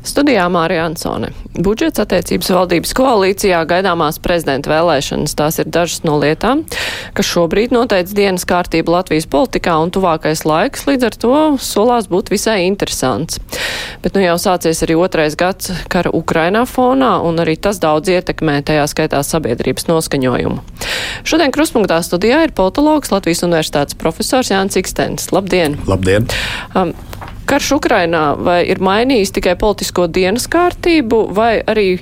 Studijā Mārija Ansone. Budžets attiecības valdības koalīcijā gaidāmās prezidenta vēlēšanas. Tās ir dažas no lietām, kas šobrīd noteica dienas kārtību Latvijas politikā un tuvākais laiks līdz ar to solās būt visai interesants. Bet nu jau sācies arī otrais gads kara Ukrainā fonā un arī tas daudz ietekmē tajā skaitā sabiedrības noskaņojumu. Šodien kruspunktā studijā ir politologs Latvijas universitātes profesors Jānis Ikstens. Labdien! Labdien! Um, Karš Ukrainā vai ir mainījis tikai politisko dienas kārtību, vai arī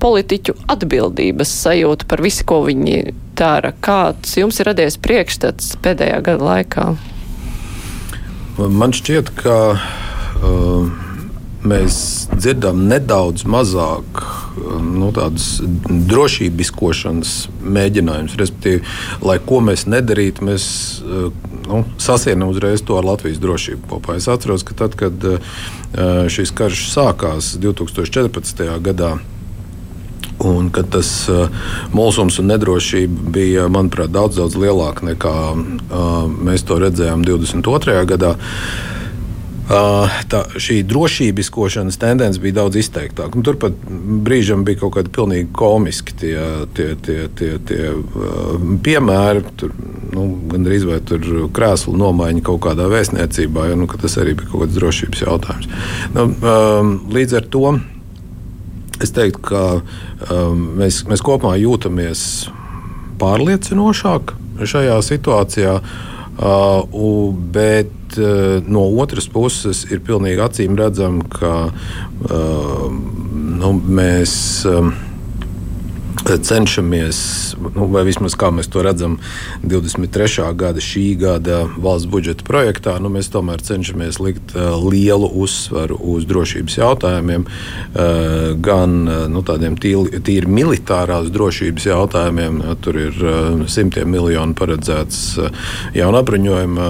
politiķu atbildības sajūta par visu, ko viņi dara? Kāds jums ir radies priekšstats pēdējā gada laikā? Man šķiet, ka uh, mēs dzirdam nedaudz mazāk nu, tādas drošībiskošanas mēģinājumus. Respektīvi, lai ko mēs nedarītu, mēs nu, sasienam uzreiz to ar Latvijas drošību kopā. Es atceros, ka tad, kad šis karš sākās 2014. gadā. Un kad tas uh, mulsums un nedrošība bija, manuprāt, daudz, daudz lielāka nekā uh, mēs to redzējām 22. gadā. Uh, tā, šī drošībiskošanas tendence bija daudz izteiktāka. Un turpat brīžam bija kaut kādi pilnīgi komiski tie, tie, tie, tie, tie piemēri. Tur, nu, Gan arī vai tur krēslu nomaiņa kaut kādā vēstniecībā, jo nu, tas arī bija kaut kāds drošības jautājums. Nu, līdz ar to es teiktu, ka mēs, mēs kopumā jūtamies pārliecinošāk šajā situācijā. Uh, bet uh, no otras puses ir pilnīgi acīm redzami, ka uh, nu, mēs. Uh, cenšamies, nu, vai vismaz kā mēs to redzam, 23. gada, šī gada valsts budžeta projektā, nu, mēs tomēr cenšamies likt uh, lielu uzsvaru uz drošības jautājumiem, uh, gan uh, nu, tādiem tīri, tīri militārās drošības jautājumiem. Tur ir simtiem miljonu paredzēts jaunu apbruņojumu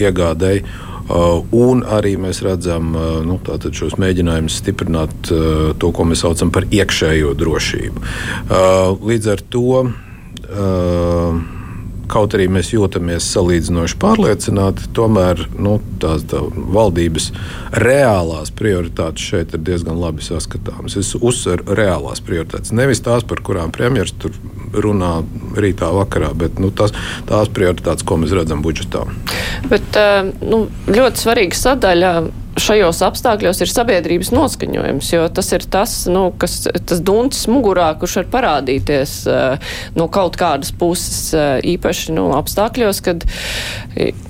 iegādēji. Uh, un arī mēs redzam uh, nu, šos mēģinājumus stiprināt uh, to, ko mēs saucam par iekšējo drošību. Līdz ar to kaut arī mēs jūtamies salīdzinoši pārliecināti, tomēr nu, tās tā, valdības reālās prioritātes šeit ir diezgan labi saskatāmas. Es uzsveru reālās prioritātes, nevis tās, par kurām premjerministrs runā rītā, vakarā, bet nu, tās, tās prioritātes, ko mēs redzam budžetā. Bet, nu, ļoti svarīga sadaļa šajos apstākļos ir sabiedrības noskaņojums, jo tas ir tas, nu, kas, tas duncis mugurā, kurš var parādīties uh, no kaut kādas puses, uh, īpaši nu, apstākļos, kad,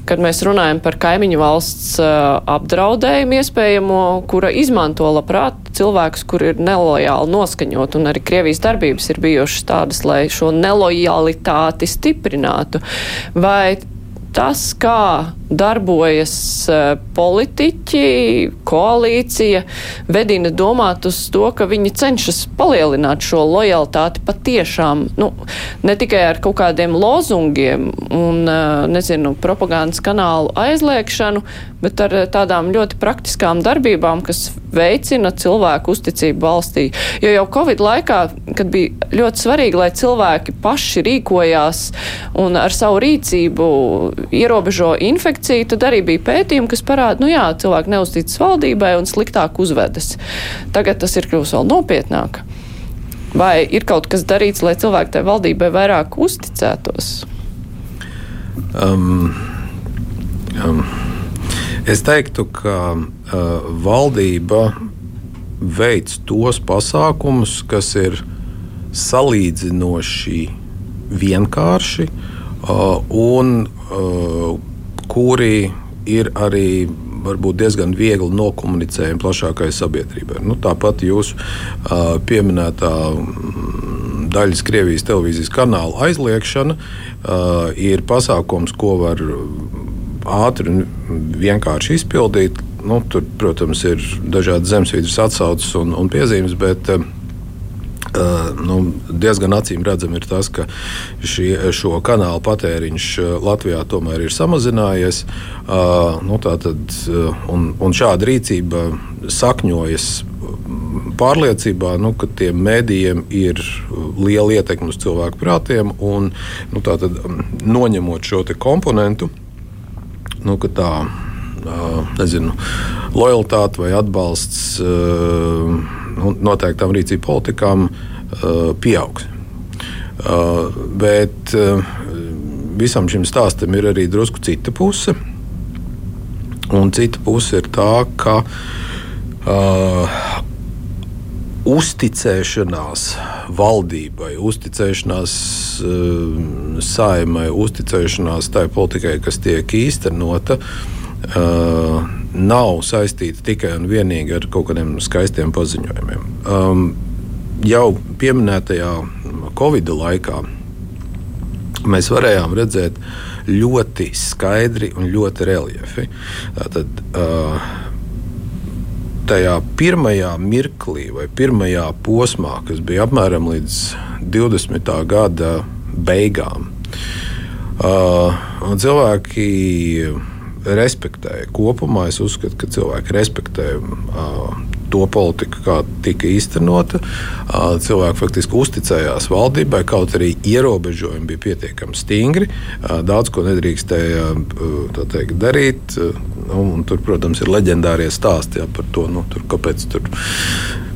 kad mēs runājam par kaimiņu valsts uh, apdraudējumu iespējamo, kura izmanto labprāt cilvēkus, kur ir nelojāli noskaņot, un arī Krievijas darbības ir bijušas tādas, lai šo nelojalitāti stiprinātu. Vai tas, kā darbojas uh, politiķi, koalīcija, vedina domāt uz to, ka viņi cenšas palielināt šo lojalitāti patiešām, nu, ne tikai ar kaut kādiem lozungiem un, uh, nezinu, propagandas kanālu aizliekšanu, bet ar tādām ļoti praktiskām darbībām, kas veicina cilvēku uzticību valstī. Jo jau Covid laikā, kad bija ļoti svarīgi, lai cilvēki paši rīkojās un ar savu rīcību ierobežo infekciju, tad arī bija pētījumi, kas parāda, nu jā, cilvēki neuzticas valdībai un sliktāk uzvedas. Tagad tas ir kļūst vēl nopietnāk. Vai ir kaut kas darīts, lai cilvēki tai valdībai vairāk uzticētos? Um, um, es teiktu, ka uh, valdība veids tos pasākumus, kas ir salīdzinoši vienkārši uh, un uh, kuri ir arī varbūt diezgan viegli nokomunicējami plašākai sabiedrībai. Nu, tāpat jūsu uh, pieminētā daļas Krievijas televīzijas kanāla aizliekšana uh, ir pasākums, ko var ātri un vienkārši izpildīt. Nu, tur, protams, ir dažādi zemesvītras atsauces un, un piezīmes, bet uh, Uh, nu, diezgan acīm redzami ir tas, ka šie, šo kanālu patēriņš Latvijā tomēr ir samazinājies. Uh, nu, tātad, un, un šāda rīcība sakņojas pārliecībā, nu, ka tiem mēdījiem ir liela ietekme uz cilvēku prātiem. Un, nu, tātad, noņemot šo komponentu, nu, tā nezinu, lojalitāte vai atbalsts nu, noteiktām rīcību politikām pieaugs. Bet visam šim stāstam ir arī drusku cita puse. Un cita puse ir tā, ka uzticēšanās valdībai, uzticēšanās uh, saimai, uzticēšanās tai politikai, kas tiek īstenota, uh, nav saistīta tikai un vienīgi ar kaut kādiem skaistiem paziņojumiem. Um, jau pieminētajā Covid laikā mēs varējām redzēt ļoti skaidri un ļoti reliefi. Tātad, uh, tajā pirmajā mirklī vai pirmajā posmā, kas bija apmēram līdz 20. gada beigām, uh, cilvēki respektēja. Kopumā es uzskatu, ka cilvēki respektē uh, to politiku, kā tika īstenota. Uh, cilvēki faktiski uzticējās valdībai, kaut arī ierobežojumi bija pietiekami stingri. Uh, daudz ko nedrīkstēja uh, teikt, darīt. Nu, tur, protams, ir leģendārie stāsti jā, par to, nu, tur, kāpēc tur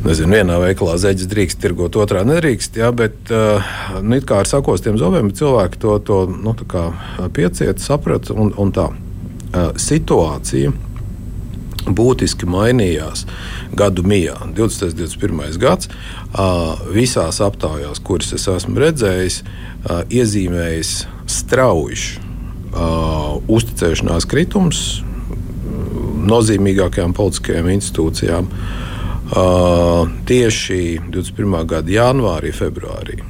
nezinu, vienā veikalā zeķis drīkst tirgot, otrā nedrīkst. Jā, bet nu, kā ar sakostiem zobiem, cilvēki to, to nu, piecieta, saprata un, un tā situācija būtiski mainījās gadu mijā. 20. un 21. gads visās aptaujās, kuras es esmu redzējis, iezīmējis strauji uzticēšanās kritums nozīmīgākajām politiskajām institūcijām. Tieši 21. gada janvārī, februārī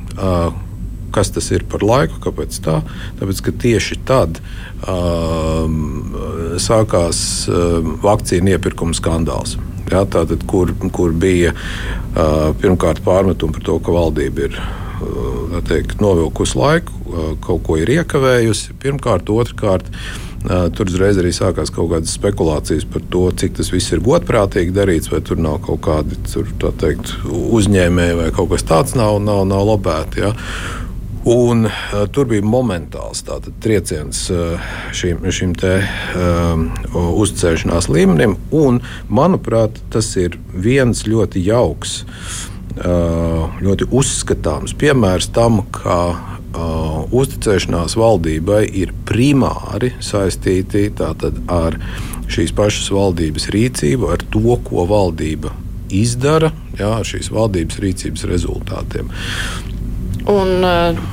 kas tas ir par laiku, kāpēc tā? Tāpēc, ka tieši tad um, sākās um, vakcīnu iepirkuma skandāls. Ja, tātad, kur, kur bija uh, pirmkārt pārmetumi par to, ka valdība ir uh, teikt, novilkusi laiku, uh, kaut ko ir iekavējusi. Pirmkārt, otrkārt, uh, tur uzreiz arī sākās kaut kādas spekulācijas par to, cik tas viss ir godprātīgi darīts, vai tur nav kaut kādi tur, teikt, uzņēmēji vai kaut kas tāds nav, nav, nav lobēti. Ja. Un, uh, tur bija momentāls tātad, trieciens uh, šim, šim te, um, uzticēšanās līmenim. Un, manuprāt, tas ir viens ļoti jauks, ļoti uzskatāms piemērs tam, ka uh, uzticēšanās valdībai ir primāri saistīti tātad, ar šīs pašas valdības rīcību, ar to, ko valdība izdara, jā, ar šīs valdības rīcības rezultātiem. Un eh,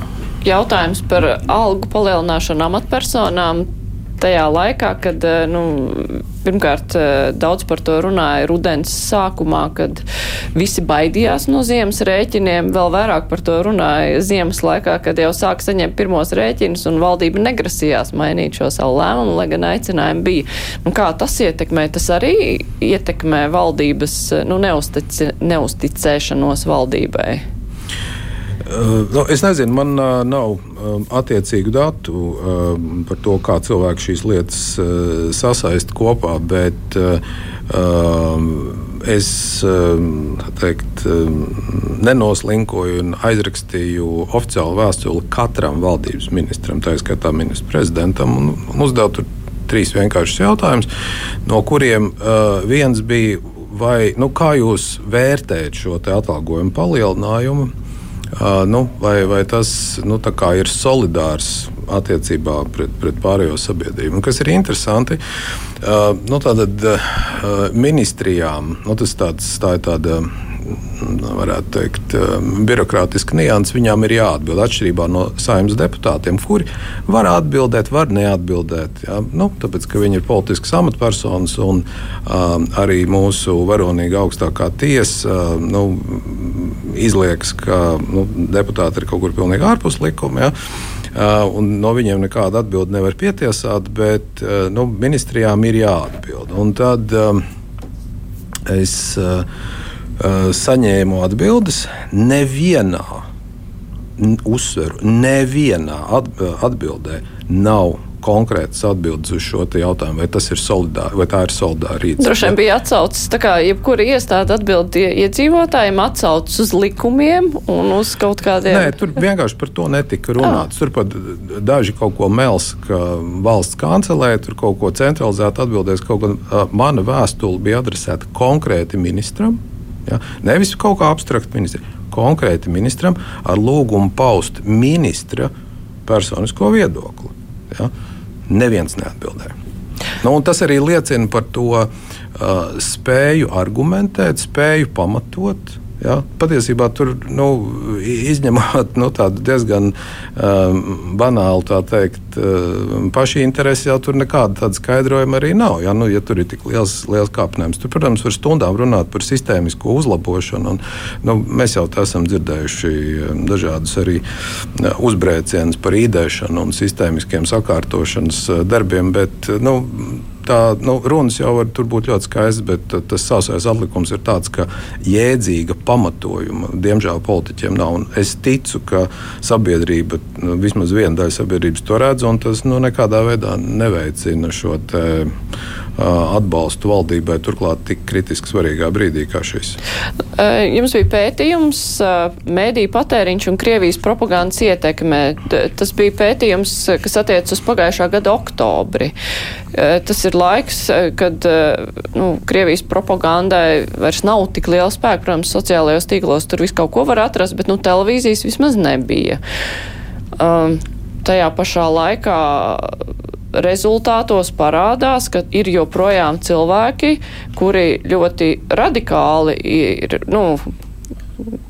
jautājums par algu palielināšanu amatpersonām tajā laikā, kad eh, nu, pirmkārt eh, daudz par to runāja rudens sākumā, kad visi baidījās no ziemas rēķiniem, vēl vairāk par to runāja ziemas laikā, kad jau sāk saņemt pirmos rēķinus un valdība negrasījās mainīt šo savu lēmumu, lai gan aicinājumi bija. Nu, kā tas ietekmē? Tas arī ietekmē valdības nu, neustic, neusticēšanos valdībai. Uh, nu, es nezinu, man uh, nav um, attiecīgu datu uh, par to, kā cilvēki šīs lietas uh, sasaista kopā, bet um, es um, teikt, um, nenoslinkoju un aizrakstīju oficiālu vēstuli katram valdības ministram, tā skaitā ministra prezidentam, un, un uzdevu tur trīs vienkāršus jautājumus, no kuriem viens bija, vai, nu, kā jūs vērtējat šo atalgojumu palielinājumu? Nu, vai, vai tas nu, ir solidārs attiecībā pret, pret pārējo sabiedrību? Un kas ir interesanti, nu, tātad, ministrijām nu, tas tāds, tā ir tāda varētu teikt, um, birokrātiska nianses, viņām ir jāatbild atšķirībā no saimnes deputātiem, kuri var atbildēt, var neatbildēt. Ja? Nu, tāpēc, ka viņi ir politiskas amatpersonas un um, arī mūsu varonīga augstākā tiesa um, nu, izliekas, ka nu, deputāti ir kaut kur pilnīgi ārpus likuma. Ja? Uh, no viņiem nekāda atbilde nevar pietiesāt, bet uh, nu, ministrijām ir jāatbild. Un tad um, es uh, saņēmu atbildes nevienā, uzsveru, nevienā atbildē nav konkrētas atbildes uz šo jautājumu, vai tas ir solidāri, vai tā ir solidāra rīcība. Droši vien bija atsaucis, tā kā jebkura iestāde atbild iedzīvotājiem atsaucis uz likumiem un uz kaut kādiem. Nē, tur vienkārši par to netika runāts. Tur pat daži kaut ko mels, ka valsts kancelē tur kaut ko centralizēti atbildēs. Kaut kā mana vēstule bija adresēta konkrēti ministram. Ja? Nevis kaut kā abstrakt ministram, konkrēti ministram ar lūgumu paust ministra personisko viedokli. Ja? Neviens neatbildēja. Nu, tas arī liecina par to uh, spēju argumentēt, spēju pamatot. Ja? Patiesībā tur nu, izņemot nu, diezgan um, banālu teikt, uh, paši interesi, jau tur nekāda tāda skaidrojuma arī nav. Ja, nu, ja tur ir tik liels, liels kāpnēms, tur, protams, var stundām runāt par sistēmisko uzlabošanu. Un, nu, mēs jau esam dzirdējuši dažādus arī uzbrēcienus par īdēšanu un sistēmiskiem sakārtošanas darbiem, bet nu, tā nu, runas jau var būt ļoti skaistas, bet tas sausais atlikums ir tāds, ka jēdzīga pamatojuma diemžēl politiķiem nav. Un es ticu, ka sabiedrība, nu, vismaz viena daļa sabiedrības to redz, un tas nu, nekādā veidā neveicina šo te atbalstu valdībai, turklāt tik kritiski svarīgā brīdī kā šis. Jums bija pētījums mēdīju patēriņš un Krievijas propagandas ietekme. Tas bija pētījums, kas attiec uz pagājušā gada oktobri. Tas ir laiks, kad nu, Krievijas propagandai vairs nav tik liela spēka. Protams, sociālajos tīklos tur viss kaut ko var atrast, bet nu, televīzijas vismaz nebija. Um, tajā pašā laikā rezultātos parādās, ka ir joprojām cilvēki, kuri ļoti radikāli ir, nu,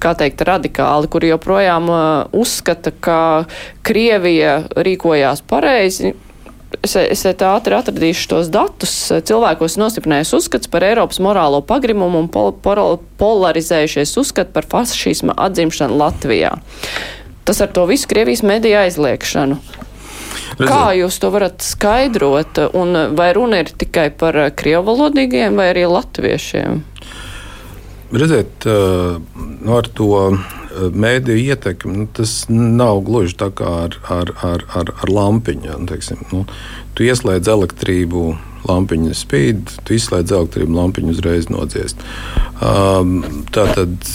kā teikt, radikāli, kuri joprojām uh, uzskata, ka Krievija rīkojās pareizi. Es, es ātri atradīšu tos datus. Cilvēkos nostiprinājies uzskats par Eiropas morālo pagrimumu un pol, pol, polarizējušies uzskati par fašisma atzimšanu Latvijā. Tas ar to visu Krievijas mediju aizliekšanu. Redziet. Kā jūs to varat skaidrot? Un vai runa ir tikai par krievalodīgiem vai arī latviešiem? Redziet, nu ar to mēdīju ietekmi nu, tas nav gluži tā kā ar, ar, ar, ar, ar lampiņu. Teiksim, nu, tu ieslēdz elektrību, lampiņa spīd, tu izslēdz elektrību, lampiņu uzreiz nodziest. Um, tā tad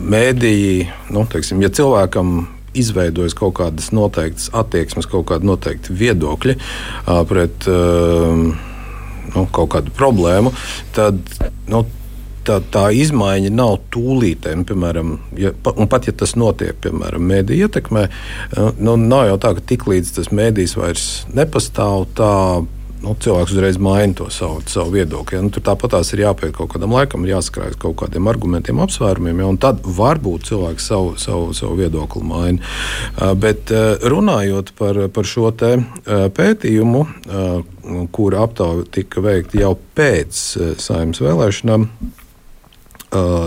mēdīji, nu, teiksim, ja cilvēkam izveidojas kaut kādas noteiktas attieksmes, kaut kāda noteikta viedokļa pret nu, kaut kādu problēmu, tad nu, tā, tā izmaiņa nav tūlītē. Nu, piemēram, ja, pat ja tas notiek, piemēram, mēdīņu ietekmē, nu, nav jau tā, ka tiklīdz tas mēdījis vairs nepastāv, tā nu, cilvēks uzreiz maina to savu, savu viedokli. Ja? Nu, tur tāpat tās ir jāpēc kaut kādam laikam, ir jāskrājas kaut kādiem argumentiem, apsvērumiem, ja? un tad varbūt cilvēks savu, savu, savu viedokli maina. Uh, bet uh, runājot par, par šo pētījumu, uh, kura aptauja tika veikta jau pēc saimnes vēlēšanām.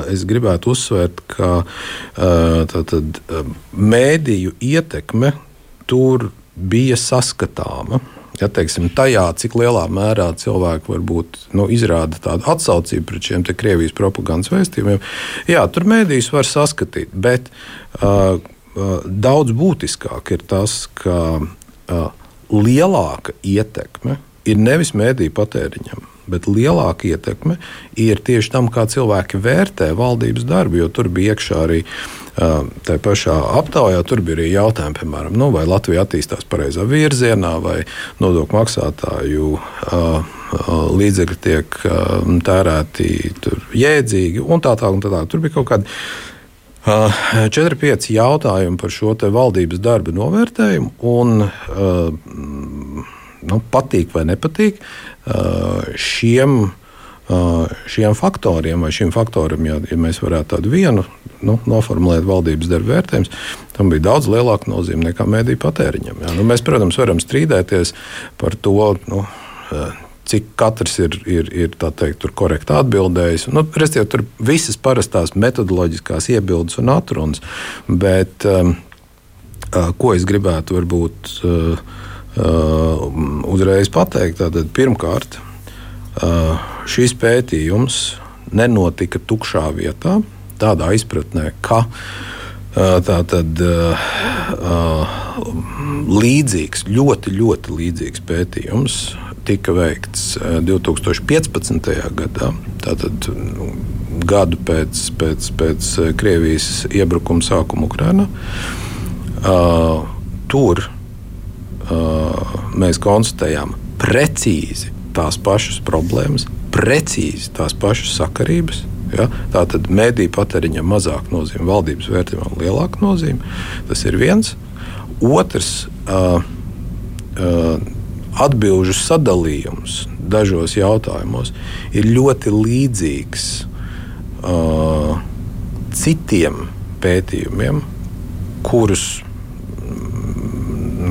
Es gribētu uzsvērt, ka tātad, mēdīju ietekme tur bija saskatāma. Ja, teiksim, tajā, cik lielā mērā cilvēki varbūt nu, izrāda tādu atsaucību pret šiem Krievijas propagandas vēstījumiem, jā, tur mēdījus var saskatīt. Bet uh, uh, daudz būtiskāk ir tas, ka uh, lielāka ietekme ir nevis mēdīju patēriņam, bet lielāka ietekme ir tieši tam, kā cilvēki vērtē valdības darbu. Jo tur bija iekšā arī Tā pašā aptaujā tur bija arī jautājumi, piemēram, nu, vai Latvija attīstās pareizā virzienā, vai nodokļu maksātāju līdzekļi tiek tērēti jēdzīgi un tā tālāk. Tā, tā. Tur bija kaut kādi 4-5 jautājumi par šo valdības darba novērtējumu. Un, nu, patīk vai nepatīk šiem šiem faktoriem, vai šim faktoram, ja, ja mēs varētu tādu vienu nu, noformulēt valdības darba vērtējumus, tam bija daudz lielāka nozīme nekā mēdīņu patēriņam. Ja. Nu, mēs, protams, varam strīdēties par to. Nu, cik katrs ir, ir, ir teikt, korekti atbildējis. Nu, Restīvi, tur visas parastās metodoloģiskās iebildes un atrunas, bet um, ko es gribētu varbūt uh, uh, uzreiz pateikt, tad pirmkārt, uh, šīs pētījums nenotika tukšā vietā, tādā izpratnē, ka tā tad uh, līdzīgs, ļoti, ļoti līdzīgs pētījums tika veikts 2015. gadā. Tātad nu, gadu pēc, pēc, pēc Krievijas iebrukuma sākuma Ukrajinā. Tur mēs konstatējām precīzi tās pašas problēmas, precīzi tās pašas sakarības. Ja? Tā tad mēdīņu patēriņam mazāk nozīme, valdības vērtībām lielāka nozīme. Tas ir viens. Otrs, uh, uh, atbildžu sadalījums dažos jautājumos ir ļoti līdzīgs uh, citiem pētījumiem, kurus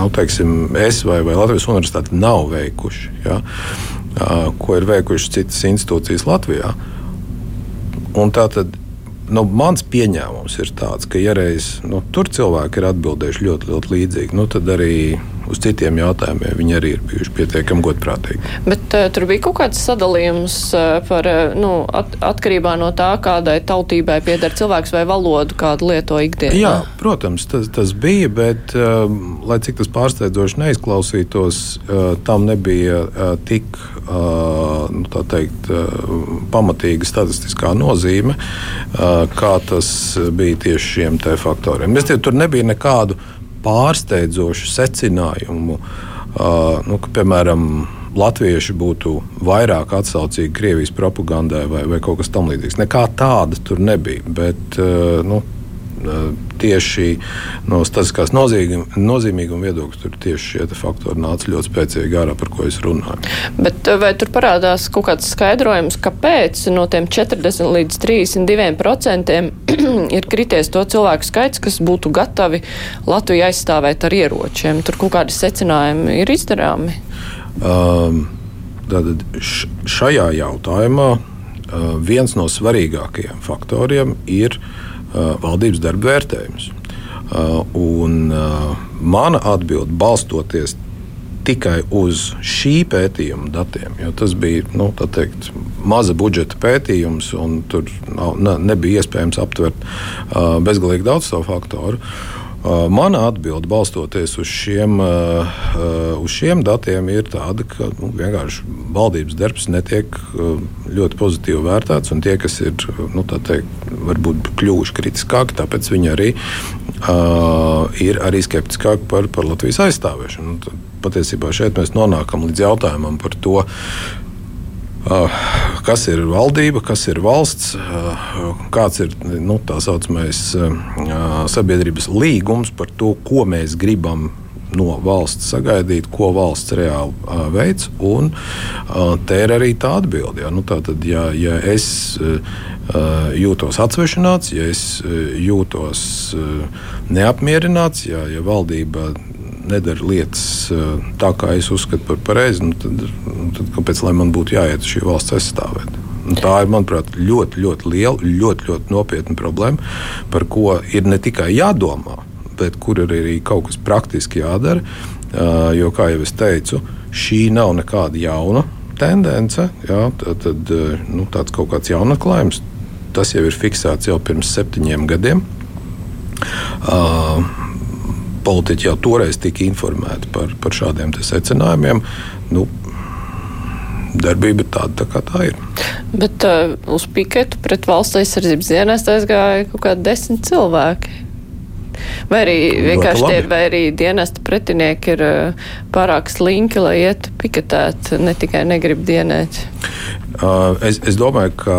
nu, teiksim, es vai, vai Latvijas universitāte nav veikuši, ja, ko ir veikušas citas institūcijas Latvijā. Un tā tad nu, mans pieņēmums ir tāds, ka, ja reiz nu, tur cilvēki ir atbildējuši ļoti, ļoti līdzīgi, nu, tad arī uz citiem jautājumiem viņi arī ir bijuši pietiekami godprātīgi. Bet uh, tur bija kaut kāds sadalījums uh, par uh, nu, at, atkarībā no tā, kādai tautībai pieder cilvēks vai valodu, kādu lieto ikdienā. Jā, protams, tas, tas bija, bet uh, lai cik tas pārsteidzoši neizklausītos, uh, tam nebija uh, tik uh, nu, teikt, uh, pamatīga statistiskā nozīme, uh, kā tas bija tieši šiem faktoriem. Es tie, tur nebija nekādu pārsteidzošu secinājumu, uh, nu, ka, piemēram, latvieši būtu vairāk atsaucīgi Krievijas propagandai vai, vai kaut kas tamlīdzīgs. Nekā tāda tur nebija. Bet, uh, nu, tieši no statistiskās nozīmīguma viedokļa tur tieši šie faktori nāca ļoti spēcīgi ārā, par ko es runāju. Bet vai tur parādās kaut kāds skaidrojums, kāpēc no tiem 40 līdz 32 procentiem ir krities to cilvēku skaits, kas būtu gatavi Latviju aizstāvēt ar ieročiem? Tur kaut kādi secinājumi ir izdarāmi? Um, Tātad šajā jautājumā uh, viens no svarīgākajiem faktoriem ir Uh, valdības darba vērtējums. Uh, un uh, mana atbilde balstoties tikai uz šī pētījuma datiem, jo tas bija nu, teikt, maza budžeta pētījums, un tur nav, ne, nebija iespējams aptvert uh, bezgalīgi daudz savu faktoru. Uh, mana atbilde, balstoties uz šiem, uh, uz šiem datiem, ir tāda, ka nu, vienkārši valdības darbs netiek ļoti pozitīvi vērtēts. Tie, kas ir nu, teikt, varbūt kļuvuši kritiskāki, tāpēc viņi arī uh, ir arī skeptiskāki par, par Latvijas aizstāvēšanu. Nu, patiesībā šeit mēs nonākam līdz jautājumam par to, Uh, kas ir valdība, kas ir valsts, uh, kāds ir nu, tā saucamais uh, sabiedrības līgums par to, ko mēs gribam no valsts sagaidīt, ko valsts reāli uh, veids. Un, uh, te ir arī tā atbilde. Ja, nu, tātad, ja, ja es uh, jūtos atsvešināts, ja es uh, jūtos neapmierināts, ja, ja valdība nedara lietas eh, tā, kā es uzskatu par pareizi, nu, tad, nu, tad kāpēc man būtu jāiet uz šī valsts aizstāvēt? Un tā ir, manuprāt, ļoti, ļoti liela, ļoti, ļoti nopietna problēma, par ko ir ne tikai jādomā, bet kur ir arī kaut kas praktiski jādara. Eh, jo, kā jau es teicu, šī nav nekāda jauna tendence, jā, tad, tad eh, nu, tāds kaut kāds jaunatklājums. Tas jau ir fiksēts jau pirms septiņiem gadiem. Uh, politiķi jau toreiz tika informēti par, par šādiem secinājumiem. Nu, darbība ir tāda, tā kā tā ir. Bet uh, uz piketu pret valsts aizsardzības dienestu aizgāja kaut kādi desmit cilvēki. Vai arī vienkārši tie, vai arī dienesta pretinieki ir uh, pārāk slinki, lai ietu piketēt, ne tikai negrib dienēt? Uh, es, es domāju, ka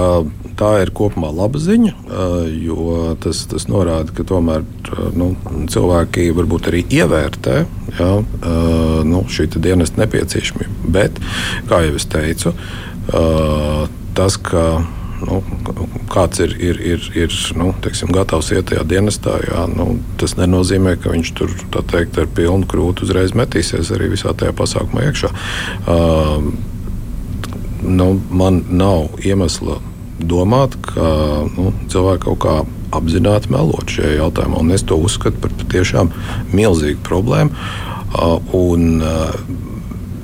tā ir kopumā laba ziņa, jo tas, tas norāda, ka tomēr nu, cilvēki varbūt arī ievērtē ja, nu, šī dienesta nepieciešamību. Bet, kā jau es teicu, tas, ka nu, kāds ir, ir, ir, ir nu, teiksim, gatavs iet tajā dienestā, jā, nu, tas nenozīmē, ka viņš tur teikt, ar pilnu krūtu uzreiz metīsies arī visā tajā pasākumā iekšā. Uh, nu, man nav iemesla domāt, ka nu, cilvēki kaut kā apzināti melot šajā jautājumā. Un es to uzskatu par patiešām milzīgu problēmu. Un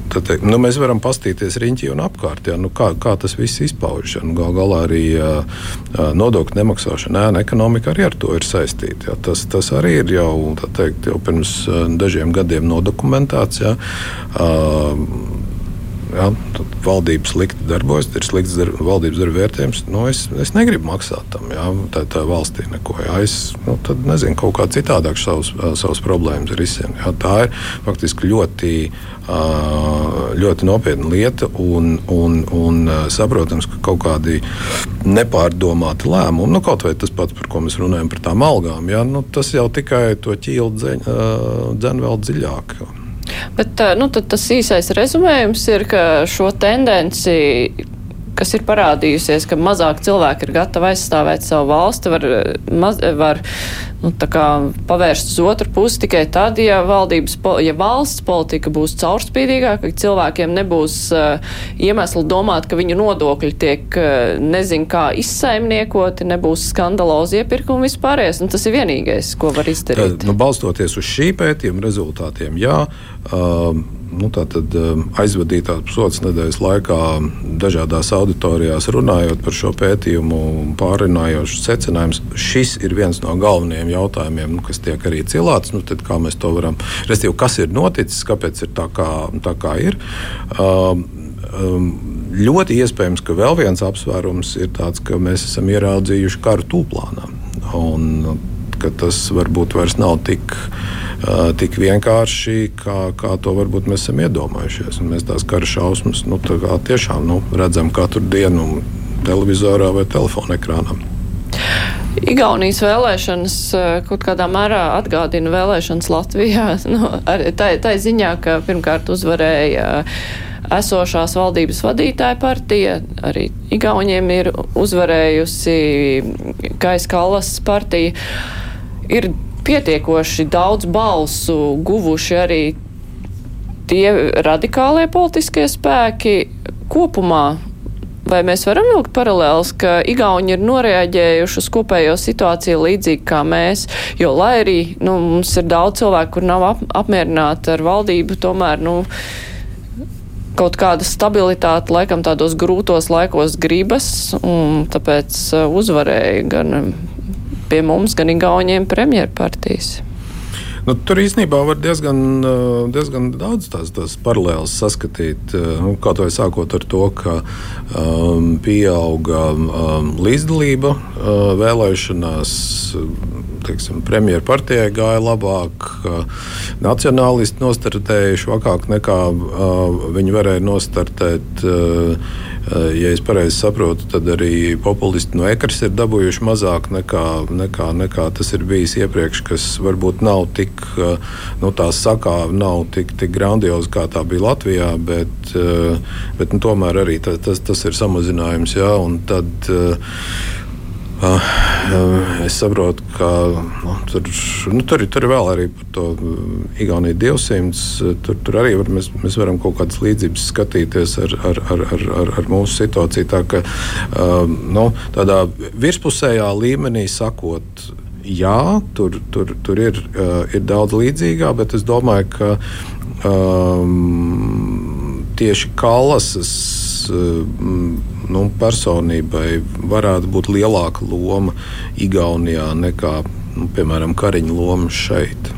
Tad, nu, mēs varam paskatīties riņķī un apkārt, ja, nu, kā, kā tas viss izpaužas. Nu, Galu galā arī nodokļu nemaksāšana, ēna ekonomika arī ar to ir saistīta. Ja. Tas, tas arī ir jau, teikt, jau pirms dažiem gadiem nodokumentēts. Ja. Uh, ja, valdība slikti darbojas, ir slikts dar, valdības darba vērtējums. Nu, es, es negribu maksāt tam, ja, tā, tā valstī neko. Ja, es nu, nezinu, kaut kā citādāk savus, savus problēmas risināt. Ja, tā ir faktiski ļoti, ļoti nopietna lieta un, un, un saprotams, ka kaut kādi nepārdomāti lēmumi, nu, kaut vai tas pats, par ko mēs runājam, par tām algām, ja, nu, tas jau tikai to ķīlu dzen vēl dziļāk. Bet nu, tas īsais rezumējums ir, ka šo tendenci kas ir parādījusies, ka mazāk cilvēki ir gatavi aizstāvēt savu valsti, var, maz, var nu, pavērst uz otru pusi tikai tad, ja, valdības, ja valsts politika būs caurspīdīgāka, ka cilvēkiem nebūs uh, iemesli domāt, ka viņu nodokļi tiek uh, nezin kā izsaimniekoti, nebūs skandalozi iepirkumi vispārējais, un tas ir vienīgais, ko var izdarīt. Tad, nu, balstoties uz šī pētījuma rezultātiem, jā. Uh, nu, um, aizvadītās pusotras nedēļas laikā dažādās auditorijās runājot par šo pētījumu, pārunājot secinājumus. Šis ir viens no galvenajiem jautājumiem, nu, kas tiek arī cilāts. Nu, tad, kā mēs to varam, respektīvi, kas ir noticis, kāpēc ir tā, kā, tā kā ir. Um, um, ļoti iespējams, ka vēl viens apsvērums ir tāds, ka mēs esam ieraudzījuši karu tūplānā. Un, tas varbūt vairs nav tik tik vienkārši, kā, kā to varbūt mēs esam iedomājušies. Un mēs tās kara šausmas nu, tā tiešām nu, redzam katru dienu televizorā vai telefona ekrānā. Igaunijas vēlēšanas kaut kādā mērā atgādina vēlēšanas Latvijā. Nu, tā, tā ziņā, ka pirmkārt uzvarēja esošās valdības vadītāja partija, arī Igauniem ir uzvarējusi Kaiskalas partija. Ir pietiekoši daudz balsu guvuši arī tie radikālie politiskie spēki kopumā. Vai mēs varam vilkt paralēlus, ka Igauni ir noreaģējuši uz kopējo situāciju līdzīgi kā mēs, jo lai arī nu, mums ir daudz cilvēku, kur nav ap, apmierināti ar valdību, tomēr nu, kaut kāda stabilitāte laikam tādos grūtos laikos gribas, un tāpēc uh, uzvarēja gan pie mums, gan Igauniem premjerpartijas. Nu, tur īstenībā var diezgan, eh, diezgan daudz tās, tās paralēlas saskatīt. Eh, nu, kaut vai sākot ar to, ka um, pieauga um, līdzdalība uh, vēlēšanās. Teiksim, premjerpartijai gāja labāk, uh, nacionālisti nostartējuši vakāk nekā uh, viņi varēja nostartēt. Uh, ja es pareizi saprotu, tad arī populisti no ekras ir dabūjuši mazāk nekā, nekā, nekā tas ir bijis iepriekš, kas varbūt nav tik, nu, tā sakāve nav tik, tik grandioza, kā tā bija Latvijā, bet, bet nu, tomēr arī tas, tas, tas ir samazinājums. Jā, tad, Ah, es saprotu, ka nu, tur, nu, tur, tur ir vēl arī par to Igauniju 200. Tur, tur arī var, mēs, mēs varam kaut kādas līdzības skatīties ar, ar, ar, ar, ar, mūsu situāciju. Tā ka, um, nu, tādā virspusējā līmenī sakot, jā, tur, tur, tur ir, ir daudz līdzīgā, bet es domāju, ka um, tieši Kalasas nu, personībai varētu būt lielāka loma Igaunijā nekā, nu, piemēram, Kariņa loma šeit.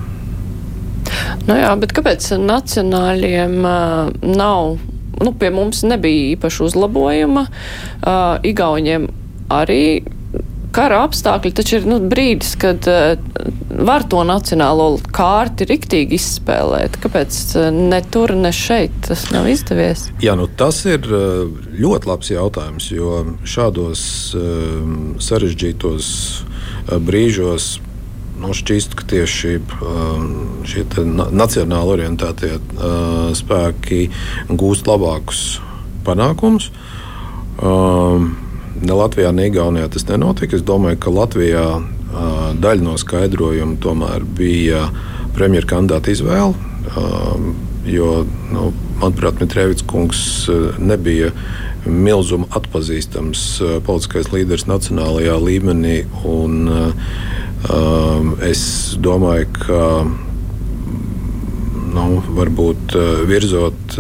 Nu jā, bet kāpēc nacionāļiem uh, nav, nu, pie mums nebija īpaši uzlabojuma, uh, Igauniem arī kara apstākļi taču ir nu, brīdis, kad uh, var to nacionālo kārti riktīgi izspēlēt. Kāpēc uh, ne tur, ne šeit tas nav izdevies? Jā, nu, tas ir uh, ļoti labs jautājums, jo šādos uh, sarežģītos uh, brīžos nu, šķīst, ka tieši šie nacionāli orientētie spēki gūst labākus panākumus. Uh, Ne Latvijā, ne Igaunijā tas nenotika. Es domāju, ka Latvijā daļa no skaidrojuma tomēr bija premjerministra kandidāta izvēle. Jo, nu, manuprāt, Mitrēvits kungs nebija milzuma atpazīstams politiskais līderis nacionālajā līmenī. Un, es domāju, ka nu, varbūt virzot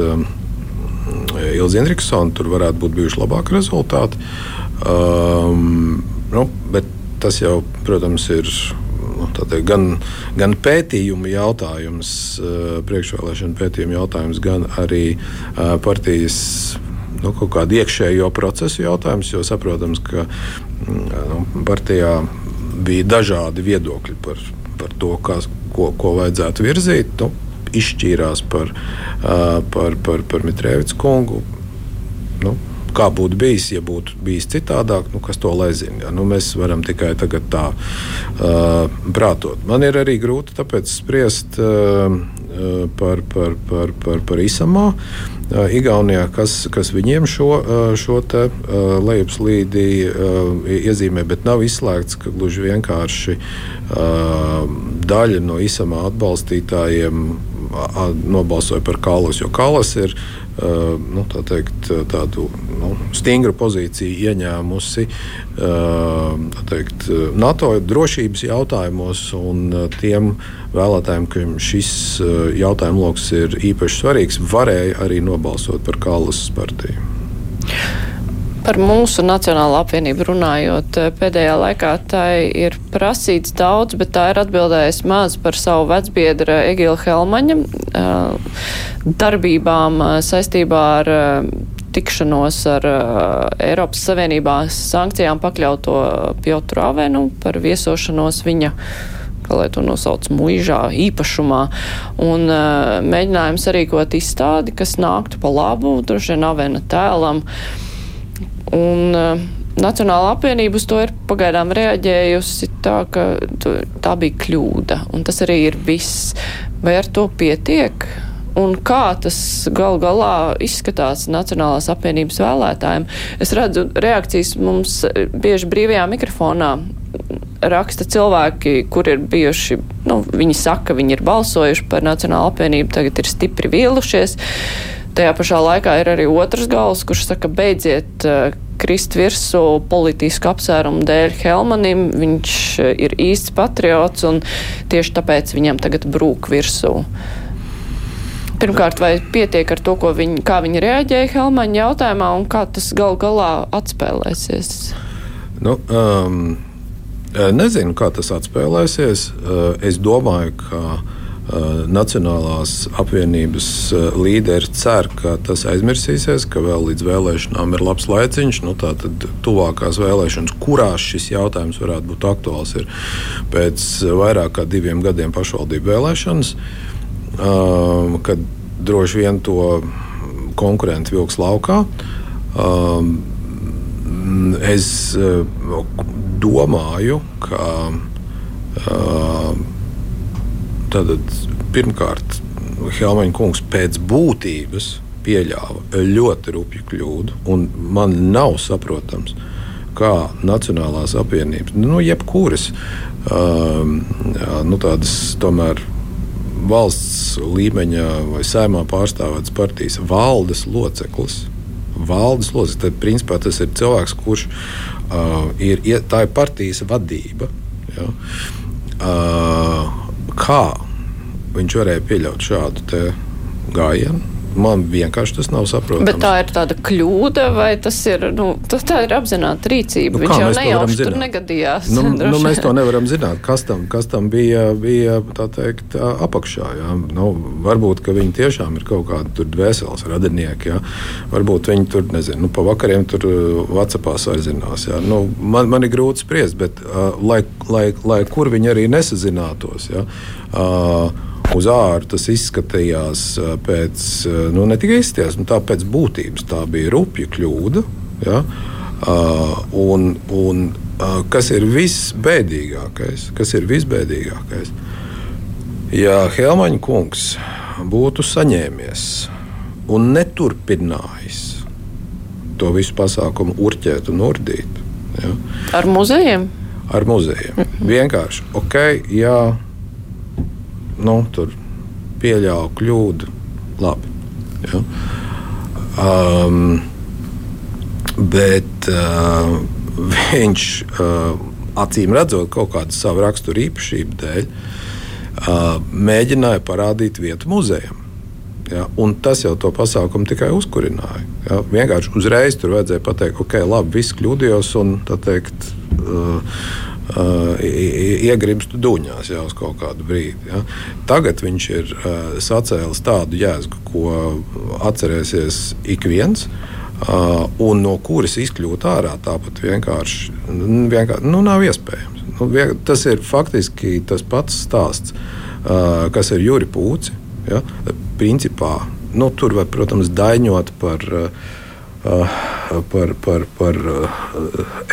Ilzi Indriksona, tur varētu būt bijuši labāki rezultāti. Um, nu, bet tas jau, protams, ir nu, teikt, gan, gan pētījumu jautājums, priekšvēlēšana pētījumu jautājums, gan arī partijas nu, kaut kādu iekšējo procesu jautājums. Jo saprotams, ka nu, partijā bija dažādi viedokļi par, par to, kas, ko, ko vajadzētu virzīt. Nu, izšķīrās par, par, par, par Mitrēvicu kungu. Nu, kā būtu bijis, ja būtu bijis citādāk, nu, kas to lai zina. Ja? Nu, mēs varam tikai tagad tā uh, prātot. Man ir arī grūti spriest uh, par, par, par, par, par ISAMā. Uh, Igaunijā, kas, kas viņiem šo, uh, šo te, uh, lejupslīdi uh, iezīmē, bet nav izslēgts, ka gluži vienkārši daļa no ISAMā atbalstītājiem nobalsoja par Kalas, jo Kalas ir nu, tā teikt, tādu nu, stingru pozīciju ieņēmusi teikt, NATO drošības jautājumos, un tiem vēlētājiem, kam šis jautājums lokus ir īpaši svarīgs, varēja arī nobalsot par Kalas partiju. Par mūsu Nacionālo apvienību runājot, eh, pēdējā laikā tai ir prasīts daudz, bet tā ir atbildējusi maz par savu vecbiedra Egila Helmaņa eh, darbībām eh, saistībā ar tikšanos ar Eiropas Savienībā sankcijām pakļauto Piotru Avenu par viesošanos viņa kā lai to nosauc muižā, īpašumā, un uh, mēģinājums sarīkot izstādi, kas nāktu pa labu, droši vien avena tēlam. Uh, Un, uh, Nacionāla apvienība uz to ir pagaidām reaģējusi tā, ka tā bija kļūda, un tas arī ir viss. Vai ar to pietiek? Un kā tas gal galā izskatās Nacionālās apvienības vēlētājiem? Es redzu reakcijas mums bieži brīvajā mikrofonā. Raksta cilvēki, kur ir bijuši, nu, viņi saka, viņi ir balsojuši par Nacionālu apvienību, tagad ir stipri vīlušies. Tajā pašā laikā ir arī otrs gals, kurš saka, beidziet uh, krist virsū politisku apsvērumu dēļ Helmanim. Viņš uh, ir īsts patriots un tieši tāpēc viņam tagad brūk virsū. Pirmkārt, vai pietiek ar to, viņi, kā viņi reaģēja Helmaņa jautājumā un kā tas gal galā atspēlēsies? Nu, um, nezinu, kā tas atspēlēsies. Es domāju, ka Eh, Nacionālās apvienības eh, līderi cer, ka tas aizmirsīsies, ka vēl līdz vēlēšanām ir labs laiciņš. Nu, Tātad tuvākās vēlēšanas, kurās šis jautājums varētu būt aktuāls, ir pēc vairāk kā diviem gadiem pašvaldību vēlēšanas, eh, kad droši vien to konkurenti vilks laukā. Es domāju, ka Tātad, pirmkārt, Helmaņa kungs pēc būtības pieļāva ļoti rupju kļūdu, un man nav saprotams, kā Nacionālās apvienības, nu, jebkuras um, nu, tādas tomēr valsts līmeņa vai saimā pārstāvētas partijas valdes loceklis. Valdes loceklis, tad principā tas ir cilvēks, kurš uh, ir, tā ir partijas vadība. Ja? Uh, kā viņš varēja pieļaut šādu gājienu. Man vienkārši tas nav saprotams. Bet tā ir tāda kļūda, vai tas ir, nu, tas ir apzināta rīcība? Nu, Viņš jau nejauši tur negadījās. Nu, nu, mēs to nevaram zināt, kas tam, kas tam bija, bija teikt, apakšā. Jā. Nu, varbūt, ka viņi tiešām ir kaut kādi dvēseles radinieki. Jā. Varbūt viņi tur, nezinu, nu, pa vakariem tur Vācijā saizinās. Jā. Nu, man, man ir grūti spriest, bet uh, lai, lai, lai kur viņi arī nesazinātos. Jā. Uh, uz ārā tas izskatījās pēc, nu, ne tikai izskatījās, bet tā pēc būtības tā bija rupja kļūda. Ja? Uh, un, un uh, kas ir visbēdīgākais? Kas ir visbēdīgākais? Ja Helmaņa kungs būtu saņēmies un neturpinājis to visu pasākumu urķēt un urdīt. Ja? Ar muzejiem? Ar muzejiem. Mm -hmm. Vienkārši, ok, jā nu, tur pieļāva kļūdu. Labi. Ja? Um, bet uh, viņš uh, acīm redzot kaut kādu savu raksturu īpašību dēļ, uh, mēģināja parādīt vietu muzejam. Ja, tas jau to pasākumu tikai uzkurināja. Ja. Vienkārši uzreiz tur vajadzēja pateikt, ok, labi, viss kļūdījos un teikt. Uh, Uh, iegribst duņās jau uz kaut kādu brīdi. Ja. Tagad viņš ir uh, sacēlis tādu jēzu, ko atcerēsies ik viens. Uh, un no kuras izkļūt ārā tāpat vienkārši, vienkārši nu, nav iespējams. Nu, vien, tas ir faktiski tas pats stāsts, uh, kas ir Juri Pūci. Ja. Principā nu, tur var, protams, daņot par. Uh, par, par, par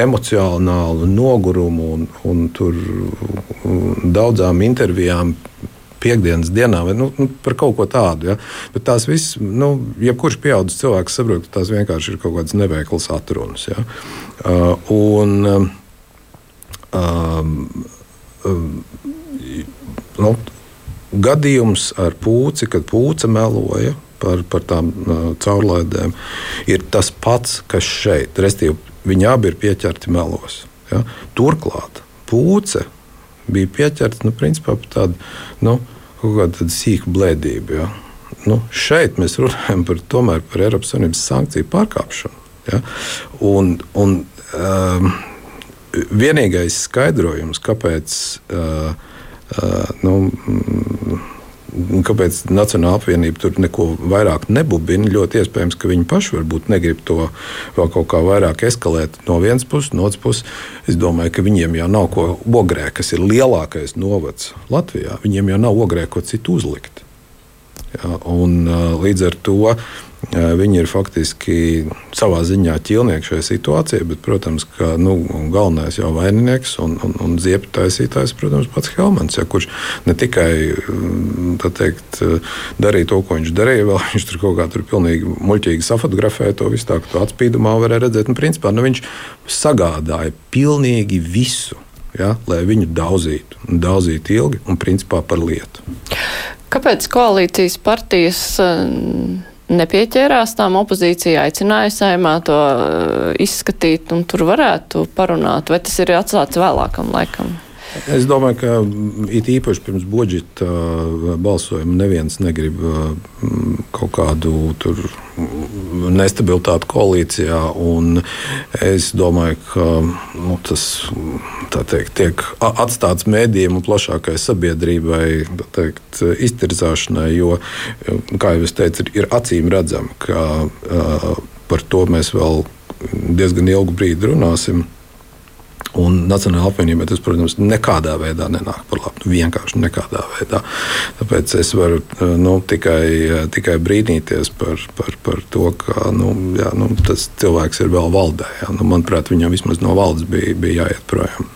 emocionālu nogurumu un, un tur daudzām intervijām. Piekdienas dienā, vai nu, nu, par kaut ko tādu. Ja? Bet tās visas, nu, jebkurš pieaugušs cilvēks saprot, ka tās vienkārši ir kaut kādas neveiklas atrunas. Ja? Uh, un, um, um, nu, gadījums ar pūci, kad pūce meloja, par, par tām uh, caurlaidēm, ir tas pats, kas šeit. Restīvi, viņi abi ir pieķerti melos. Ja? Turklāt pūce bija pieķerta nu, principā, par tādu nu, sīku blēdību. Ja? Nu, šeit mēs runājam par, tomēr, par Eiropas Savienības sankciju pārkāpšanu. Ja? Un, un, um, vienīgais skaidrojums, kāpēc uh, uh, nu, kāpēc Nacionāla apvienība tur neko vairāk nebubina. Ļoti iespējams, ka viņi paši varbūt negrib to vēl kaut kā vairāk eskalēt no vienas puses, no otras puses. Es domāju, ka viņiem jau nav ko ogrē, kas ir lielākais novads Latvijā. Viņiem jau nav ogrē ko citu uzlikt. Ja, un, līdz ar to Viņi ir faktiski savā ziņā ķīlnieki šajā situācijā, bet, protams, ka nu, galvenais jau vaininieks un, un, un ziepju taisītājs, protams, pats Helmans, ja, kurš ne tikai mm, teikt, darīja to, ko viņš darīja, vēl viņš tur kaut kā tur pilnīgi muļķīgi safotografēja to visu tā, ka to atspīdumā varēja redzēt. Nu, principā, nu, viņš sagādāja pilnīgi visu. Ja, lai viņu daudzītu, daudzītu ilgi un principā par lietu. Kāpēc koalīcijas partijas nepieķērās tām opozīcija aicināja saimā to uh, izskatīt un tur varētu parunāt, vai tas ir atstāts vēlākam laikam? Es domāju, ka it īpaši pirms budžeta uh, balsojuma neviens negrib uh, kaut kādu nestabilitāti koalīcijā. Es domāju, ka nu, tas teikt, tiek atstāts mēdījiem un plašākai sabiedrībai teikt, iztirzāšanai, jo, kā jau es teicu, ir, ir acīm redzami, ka uh, par to mēs vēl diezgan ilgu brīdi runāsim. Un Nacionālajā apvienībā tas, protams, nekādā veidā nenāk par labu. Nu, vienkārši nekādā veidā. Tāpēc es varu nu, tikai, tikai brīnīties par, par, par to, ka nu, jā, nu, tas cilvēks ir vēl valdē. Jā. Nu, manuprāt, viņam vismaz no valdes bija, bija jāiet projām.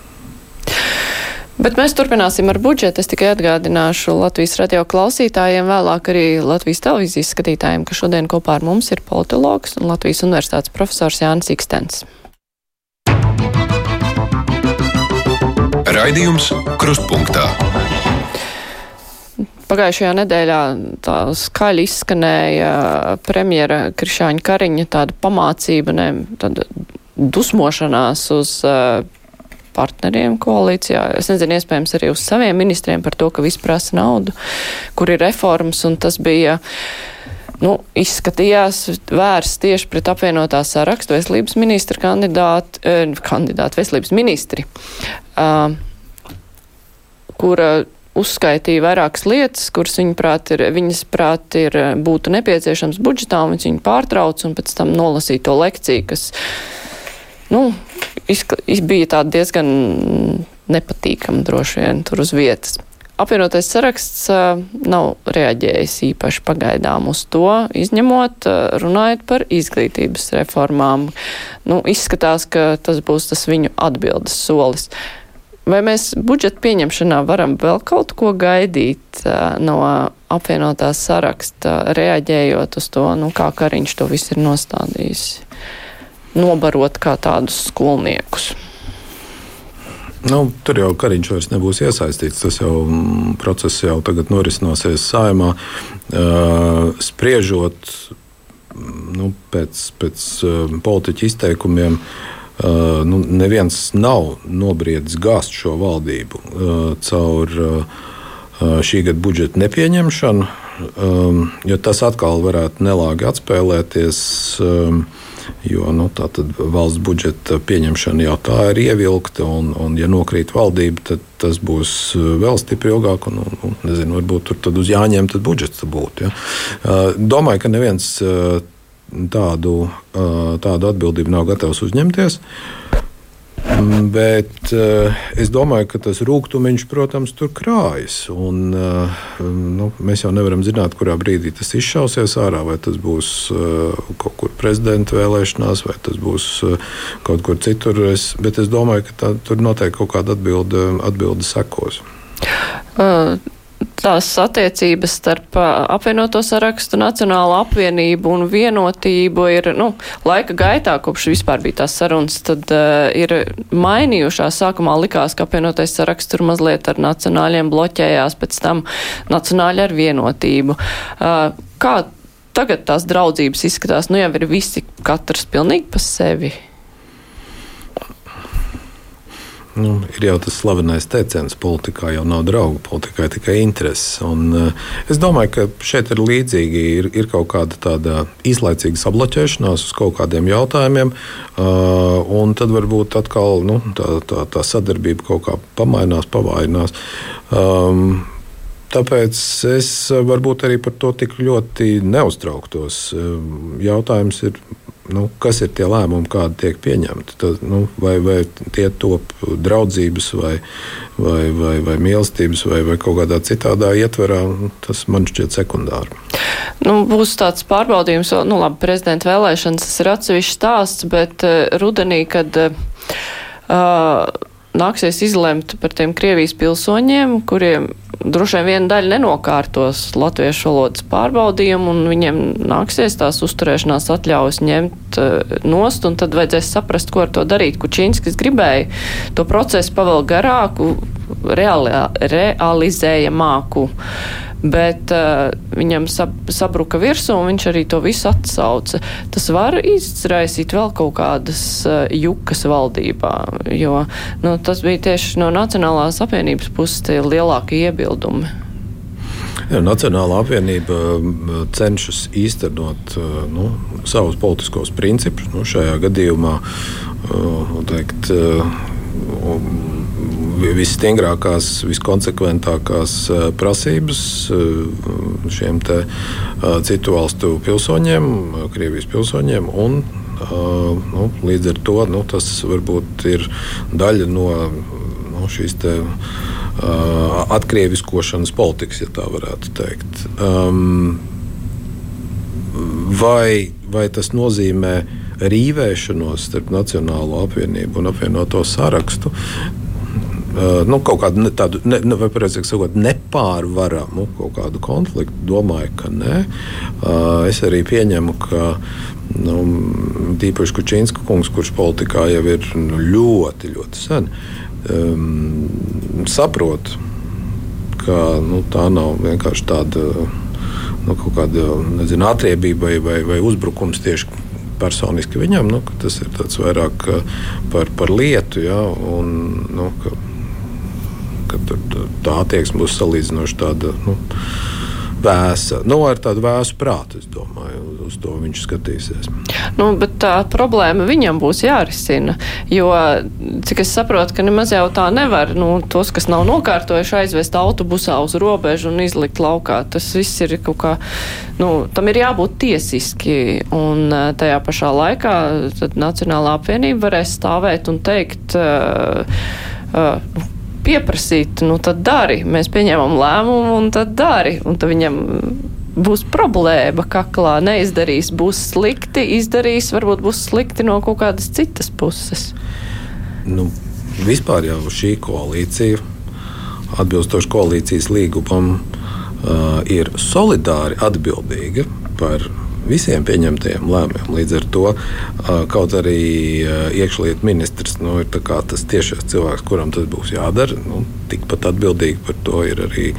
Bet mēs turpināsim ar budžetu. Es tikai atgādināšu Latvijas radio klausītājiem, vēlāk arī Latvijas televīzijas skatītājiem, ka šodien kopā ar mums ir politologs un Latvijas universitātes profesors Jānis Ikstens. Raidījums Krustpunktā. Pagājušajā nedēļā tā skaļi izskanēja premjera Krišāņa Kariņa tāda pamācība, ne, tāda dusmošanās uz uh, partneriem koalīcijā. Es nezinu, iespējams arī uz saviem ministriem par to, ka viss prasa naudu, kur ir reformas, un tas bija. Nu, izskatījās vērsts tieši pret apvienotā sarakstu veselības ministra kandidātu, eh, kandidātu veselības ministri. Kura uzskaitīja vairākas lietas, kuras viņa prāt ir, viņas prāt ir būtu nepieciešams budžetā, un viņa pārtrauc un pēc tam nolasīja to lekciju, kas, nu, izka, bija tāda diezgan nepatīkama droši vien tur uz vietas. Apvienotais saraksts nav reaģējis īpaši pagaidām uz to, izņemot, runājot par izglītības reformām. Nu, izskatās, ka tas būs tas viņu atbildes solis. Vai mēs budžeta pieņemšanā varam vēl kaut ko gaidīt no apvienotās saraksta, reaģējot uz to, nu, kā Kariņš to visu ir nostādījis? Nobarot kā tādus skolniekus. Nu, tur jau Kariņš vairs nebūs iesaistīts. Tas jau mm, process jau tagad norisināsies saimā. Uh, spriežot mm, nu, pēc, pēc politiķa izteikumiem, uh, nu, neviens nav nobriedis gāzt šo valdību uh, caur šī gada budžeta nepieņemšanu, jo tas atkal varētu nelāgi atspēlēties. Jo nu, valsts budžeta pieņemšana jau tā ir ievilkta, un, un ja nokrīt valdība, tad tas būs vēl stipri ilgāk. Un, un, un, nezinu, varbūt tur uz jāņem budžets būtu. Ja. Domāju, ka neviens tādu, tādu atbildību nav gatavs uzņemties. Mm, bet uh, es domāju, ka tas rūkstošs, protams, tur krājas. Un, uh, nu, mēs jau nevaram zināt, kurā brīdī tas izšausies ārā. Vai tas būs uh, kaut kur prezidenta vēlēšanās, vai tas būs kaut kur citur. Es, bet es domāju, ka tā, tur noteikti kaut kāda atbilde, atbilde sekos. Uh tās attiecības starp apvienoto sarakstu, Nacionālo apvienību un vienotību ir, nu, laika gaitā, kopš vispār bija tās sarunas, tad uh, ir mainījušās. Sākumā likās, ka apvienotais saraksts tur mazliet ar nacionāļiem bloķējās, pēc tam nacionāļi ar vienotību. Uh, kā tagad tās draudzības izskatās? Nu, jau ir visi katrs pilnīgi pa sevi. Nu, ir jau tas slavenais teiciens, politikā jau nav draugu, politikā ir tikai intereses. Un, uh, es domāju, ka šeit ir līdzīgi. Ir, ir kaut kāda tāda īslaicīga sabloķēšanās uz kaut kādiem jautājumiem, uh, un tad varbūt atkal nu, tā, tā, tā sadarbība kaut kā pamainās, pavājinās. Um, Tāpēc es varbūt arī par to tik ļoti neuztrauktos. Jautājums ir nu, kas ir tie lēmumi, kādi tiek pieņemti. Tad, nu, vai, vai tie top draudzības, vai, vai, vai, vai mīlestības, vai, vai kaut kādā citādā ietverā, tas man šķiet sekundāri. Nu, būs tāds pārbaudījums, nu, labi, prezidenta vēlēšanas tas ir atsevišķs stāsts, bet uh, rudenī, kad uh, nāksies izlemt par tiem Krievijas pilsoņiem, kuriem droši vien viena daļa nenokārtos latviešu valodas pārbaudījumu, un viņiem nāksies tās uzturēšanās atļaujas ņemt uh, nost, un tad vajadzēs saprast, ko ar to darīt. Kučīnskis gribēja to procesu pavēl garāku, reali, realizējamāku bet uh, viņam sab, sabruka virsū, un viņš arī to visu atsauca. Tas var izraisīt vēl kaut kādas uh, jukas valdībā, jo nu, tas bija tieši no Nacionālās apvienības puses tie lielākie iebildumi. Ja, Nacionāla apvienība cenšas īstenot uh, nu, savus politiskos principus. Nu, šajā gadījumā uh, teikt, uh, visstingrākās, viskonsekventākās eh, prasības eh, šiem te, eh, citu valstu pilsoņiem, Krievijas pilsoņiem. Un, nu, līdz ar to nu, tas varbūt ir daļa no nu, šīs te, atkrieviskošanas politikas, ja tā varētu teikt. Um, vai, vai tas nozīmē rīvēšanos starp Nacionālo apvienību un apvienoto sarakstu? Uh, nu, kaut kādu ne, tādu, ne, ne, precīzāk sakot, nepārvaramu kaut kādu konfliktu. Domāju, ka nē. Uh, es arī pieņemu, ka nu, tīpaši Kučīnska kungs, kurš politikā jau ir nu, ļoti, ļoti sen, um, saprot, ka nu, tā nav vienkārši tāda nu, kaut kāda nezinu, atriebība vai, vai, vai uzbrukums tieši personiski viņam. Nu, tas ir vairāk par, par lietu. Ja, un, nu, ka, ka tur, tā attieksme būs salīdzinoši tāda. Nu, Vēsa, nu, ar tādu vēsu prātu, es domāju, uz to viņš skatīsies. Nu, bet tā problēma viņam būs jārisina, jo, cik es saprotu, ka nemaz jau tā nevar, nu, tos, kas nav nokārtojuši, aizvest autobusā uz robežu un izlikt laukā. Tas viss ir kaut kā, nu, tam ir jābūt tiesiski, un tajā pašā laikā Nacionālā apvienība varēs stāvēt un teikt, uh, uh, pieprasīt, nu tad dari. Mēs pieņemam lēmumu un tad dari. Un tad viņam būs problēma kaklā, neizdarīs, būs slikti, izdarīs, varbūt būs slikti no kaut kādas citas puses. Nu, vispār jau šī koalīcija, atbilstoši koalīcijas līgumam, uh, ir solidāri atbildīga par visiem pieņemtajiem lēmumiem. Līdz ar to kaut arī iekšlietu ministrs nu, ir tas tiešais cilvēks, kuram tas būs jādara. Nu, tikpat atbildīgi par to ir arī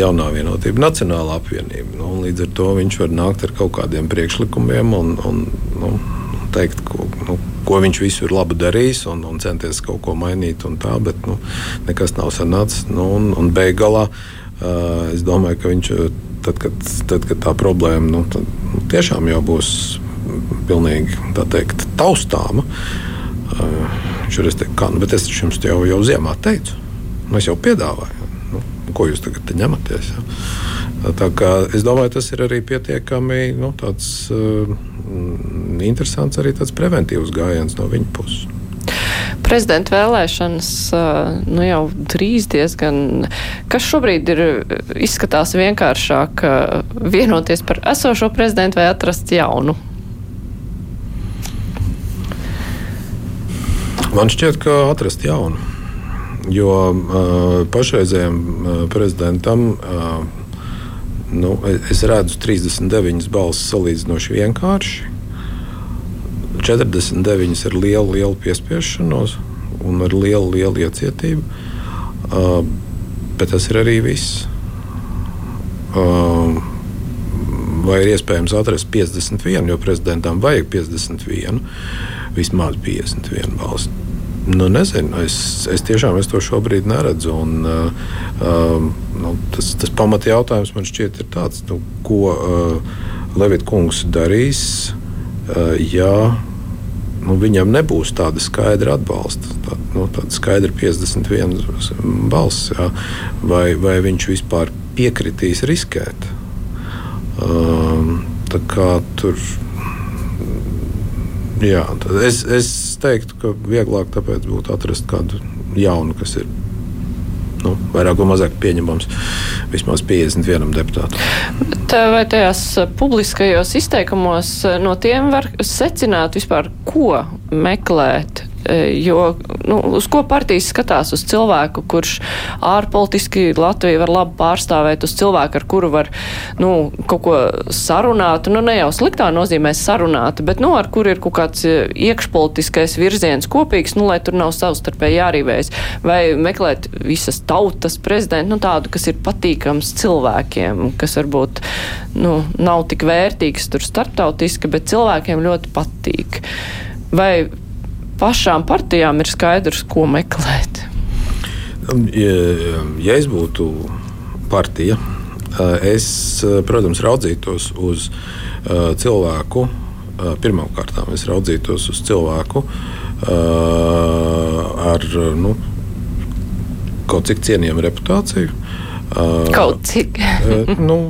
jaunā vienotība, Nacionālā apvienība. Nu, līdz ar to viņš var nākt ar kaut kādiem priekšlikumiem un, un nu, teikt, ko, nu, ko viņš visu ir labi darījis un, un centies kaut ko mainīt. Tā, bet nu, nekas nav sanācis. Nu, un, un beigās Es domāju, ka viņš tad, kad, tad, kad tā problēma nu, tad, nu, tiešām jau būs pilnīgi teikt, taustāma. Viņš ir teikt, kā, nu, bet es jums jau, jau ziemā teicu, nu, es jau piedāvāju. Nu, ko jūs tagad ņematies? Ja? Tā kā, es domāju, tas ir arī pietiekami nu, tāds, uh, interesants, arī tāds preventīvs gājiens no viņa puses. Prezidenta vēlēšanas nu, jau drīz diezgan. Kas šobrīd ir izskatās vienkāršāk vienoties par esošo prezidentu vai atrast jaunu? Man šķiet, ka atrast jaunu. Jo uh, pašreizējiem uh, prezidentam uh, nu, es redzu 39 balsis salīdzinoši vienkārši. 49 ar lielu, lielu piespiešanos un ar lielu, lielu iecietību. Uh, bet tas ir arī viss. Uh, vai ir iespējams atrast 51, jo prezidentam vajag 51, vismaz 51 balss. Nu, nezinu, es, es tiešām es to šobrīd neredzu. Un, uh, uh, nu, tas tas pamata jautājums man šķiet ir tāds, nu, ko uh, Levita kungs darīs, uh, ja nu, viņam nebūs tāda skaidra atbalsta, tā, nu, tāda skaidra 51 balss, jā, vai, vai viņš vispār piekritīs riskēt. Um, tā kā tur. Jā, es, es teiktu, ka vieglāk būtu atrast kādu jaunu, kas ir nu, vairāk vai mazāk pieņemams vismaz 51 deputātam. Vai tajās publiskajos izteikumos no tiem var secināt vispār, ko meklēt jo nu, uz ko partijas skatās? Uz cilvēku, kurš ārpolitiski Latviju var labi pārstāvēt, uz cilvēku, ar kuru var nu, kaut ko sarunāt. Nu, ne jau sliktā nozīmē sarunāt, bet nu, ar kuru ir kaut kāds e, iekšpolitiskais virziens kopīgs, nu, lai tur nav savstarpēji jārīvējas. Vai meklēt visas tautas prezidentu, nu, tādu, kas ir patīkams cilvēkiem, kas varbūt nu, nav tik vērtīgs tur starptautiski, bet cilvēkiem ļoti patīk. Vai pašām partijām ir skaidrs, ko meklēt? Um, ja, ja es būtu partija, uh, es, uh, protams, raudzītos uz uh, cilvēku. Pirmkārt, es raudzītos uz cilvēku ar nu, kaut cik cienījamu reputāciju. Kaut cik. nu,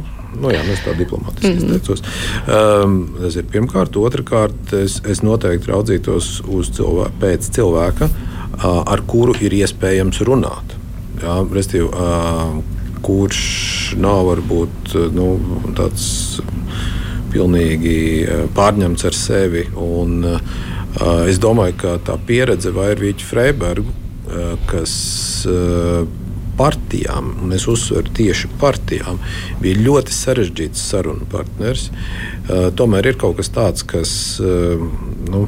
Nu, jā, es tā diplomātiski mm -hmm. izteicos. Um, tas ir pirmkārt. Otrakārt, es, es noteikti raudzītos uz cilvēku, pēc cilvēka, uh, ar kuru ir iespējams runāt. Jā, restīvi, uh, kurš nav varbūt nu, tāds pilnīgi pārņemts ar sevi. Un, uh, es domāju, ka tā pieredze Vairvīķa Freibergu, uh, kas uh, partijām, un es uzsveru tieši partijām, bija ļoti sarežģīts sarunu partners. Uh, tomēr ir kaut kas tāds, kas uh, nu,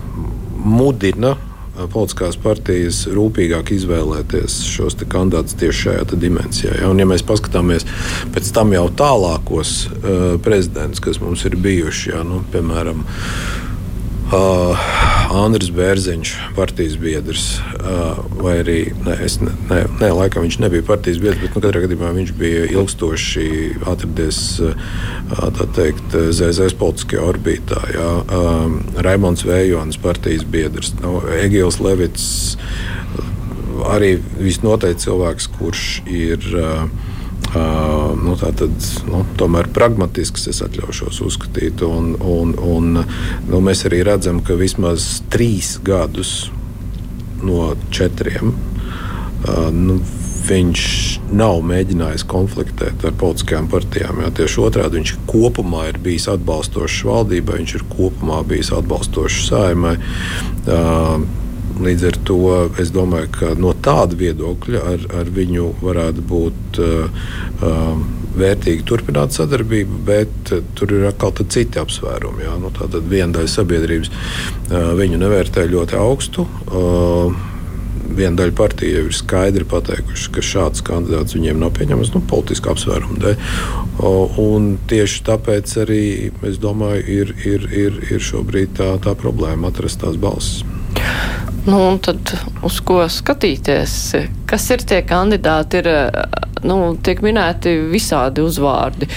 mudina uh, politiskās partijas rūpīgāk izvēlēties šos kandidātus tieši šajā dimensijā. Ja? Un, ja mēs paskatāmies pēc tam jau tālākos uh, prezidentus, kas mums ir bijuši, ja? nu, piemēram, Uh, Andris Bērziņš, partijas biedrs, uh, vai arī ne, ne, ne, ne, laikam viņš nebija partijas biedrs, bet nu, katrā gadījumā viņš bija ilgstoši atradies uh, teikt, ZZS politiskajā orbītā. Jā. Um, Raimons Vējons, partijas biedrs, nu, Egils Levits, arī visnotaļ cilvēks, kurš ir. Uh, Uh, nu, tātad, nu, tomēr pragmatisks es atļaušos uzskatīt. Un, un, un, nu, mēs arī redzam, ka vismaz trīs gadus no četriem uh, nu, viņš nav mēģinājis konfliktēt ar politiskajām partijām. Jā, tieši otrādi viņš kopumā ir bijis atbalstošs valdībai, viņš ir kopumā bijis atbalstošs saimai. Uh, Līdz ar to es domāju, ka no tāda viedokļa ar, ar viņu varētu būt uh, vērtīgi turpināt sadarbību, bet uh, tur ir atkal citi apsvērumi. Jā. Nu, Tātad viena daļa sabiedrības uh, viņu nevērtē ļoti augstu. Uh, viena daļa partija jau ir skaidri pateikuši, ka šāds kandidāts viņiem nav pieņemams nu, politiska apsvēruma dēļ. Tieši tāpēc arī es domāju, ir, ir, ir, ir šobrīd tā, tā problēma atrast tās balsis. Nu, tad uz ko skatīties? Kas ir tie kandidāti? Ir nu, tiek minēti visādi uzvārdi.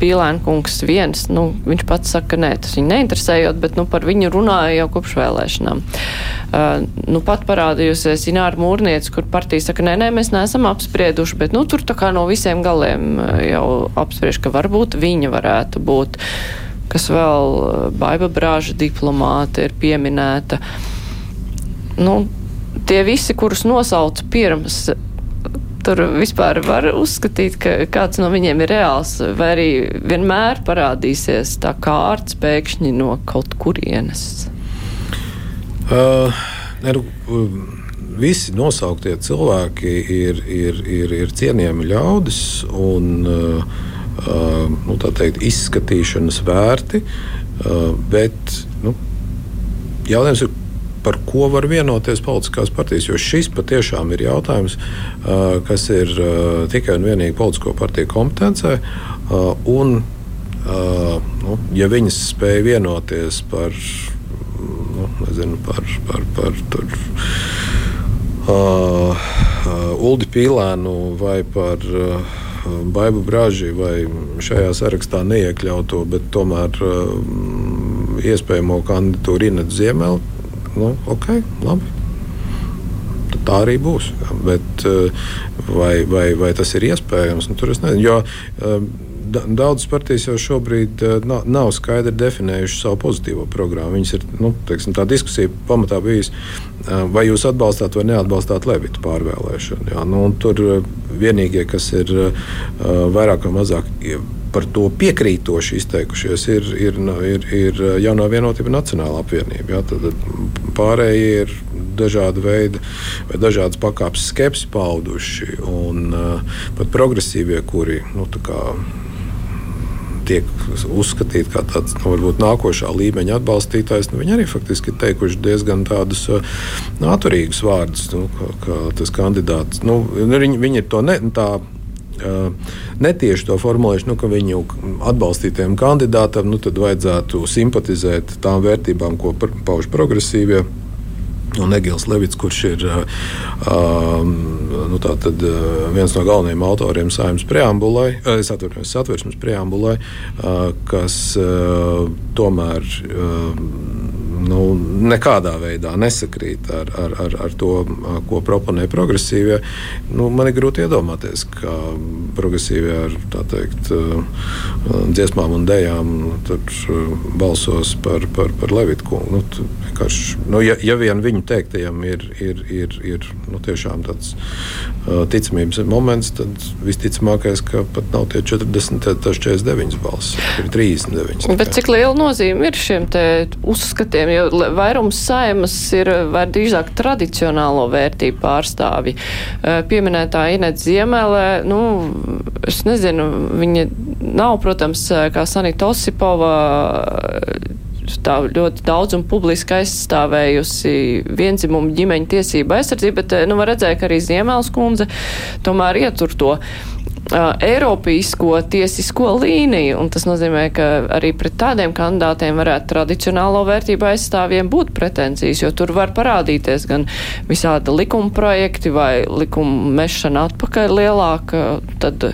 Pīlēnkungs viens, nu, viņš pats saka, nē, tas viņu neinteresējot, bet nu, par viņu runāja jau kopš vēlēšanām. Uh, nu, pat parādījusies Ināra Mūrnieca, kur partija saka, nē, nē, mēs neesam apsprieduši, bet nu, tur tā kā no visiem galiem jau apspriež, ka varbūt viņa varētu būt. Kas vēl Baiba Brāža diplomāte ir pieminēta. Nu, tie visi, kurus nosauc pirms tur vispār var uzskatīt, ka kāds no viņiem ir reāls, vai arī vienmēr parādīsies tā kārts pēkšņi no kaut kurienes? Uh, ne, nu, visi nosauktie cilvēki ir, ir, ir, ir cienījami ļaudis un uh, nu, teikt, izskatīšanas vērti, uh, bet nu, jautājums ir, par ko var vienoties politiskās partijas. Jo šis patiešām ir jautājums, kas ir tikai un vienīgi politisko partiju kompetencē. Un, nu, ja viņas spēja vienoties par, nu, nezinu, par, par, par tur, uh, Uldi Pīlēnu vai par uh, Baibu Brāži vai šajā sarakstā neiekļauto, bet tomēr uh, iespējamo kandidatūru Inetu Ziemeli nu, ok, labi. Tad tā arī būs. Bet, eh, vai, vai, vai tas ir iespējams? Nu, tur es nezinu. Jo, eh, Daudzas partijas jau šobrīd uh, nav, nav skaidri definējušas savu pozitīvo programmu. Viņas ir nu, teiksim, tā diskusija pamatā bijusi, vai jūs atbalstāt vai neatbalstāt Levita pārvēlēšanu. Jā, nu, tur vienīgie, kas ir vairāk vai mazāk par to piekrītoši izteikušies, ir, ir, ir, ir jaunā vienotība Nacionāla apvienība. Ja? Tad pārējie ir dažādi veidi vai dažādas pakāpes skepsi pauduši. Un uh, pat progresīvie, kuri nu, tiek uzskatīti par tāds nu, varbūt nākošā līmeņa atbalstītājs, nu, viņi arī faktiski ir teikuši diezgan tādus nu, atturīgus vārdus, nu, kā, kā tas kandidāts. Nu, viņi, viņi ir to ne, tā netieši to formulējuši, nu, ka viņu atbalstītiem kandidātam nu, vajadzētu simpatizēt tām vērtībām, ko pauž progresīvie. Un Egils Levits, kurš ir uh, nu, tātad, uh, viens no galvenajiem autoriem saimnes preambulai, es atvainojos, satversmes preambulai, uh, kas uh, tomēr uh, nu, nekādā veidā nesakrīt ar, ar, ar, ar to, ko proponē progresīvie. Nu, man ir grūti iedomāties, ka progresīvie ar teikt, dziesmām un dejām balsos par, par, par Levitu kungu. Nu, nu, ja, ja vien viņu teiktajam ir, ir, ir, ir nu, tāds ticamības moments, tad visticamākais, ka pat nav tie 40, tas 49 balss, ir 39. Bet cik liela nozīme ir šiem uzskatiem? Jo vairums saimas ir vai drīzāk tradicionālo vērtību pārstāvi. Pieminētā Inet Ziemēlē, nu, es nezinu, viņa nav, protams, kā Sanita Osipova tā ļoti daudz un publiski aizstāvējusi vienzimumu ģimeņu tiesību aizsardzību, bet, nu, var redzēt, ka arī Ziemēls kundze tomēr ietur to Eiropīsko tiesisko līniju, un tas nozīmē, ka arī pret tādiem kandidātiem varētu tradicionālo vērtību aizstāvjiem būt pretenzijas, jo tur var parādīties gan visādi likuma projekti vai likuma mešana atpakaļ lielāka, tad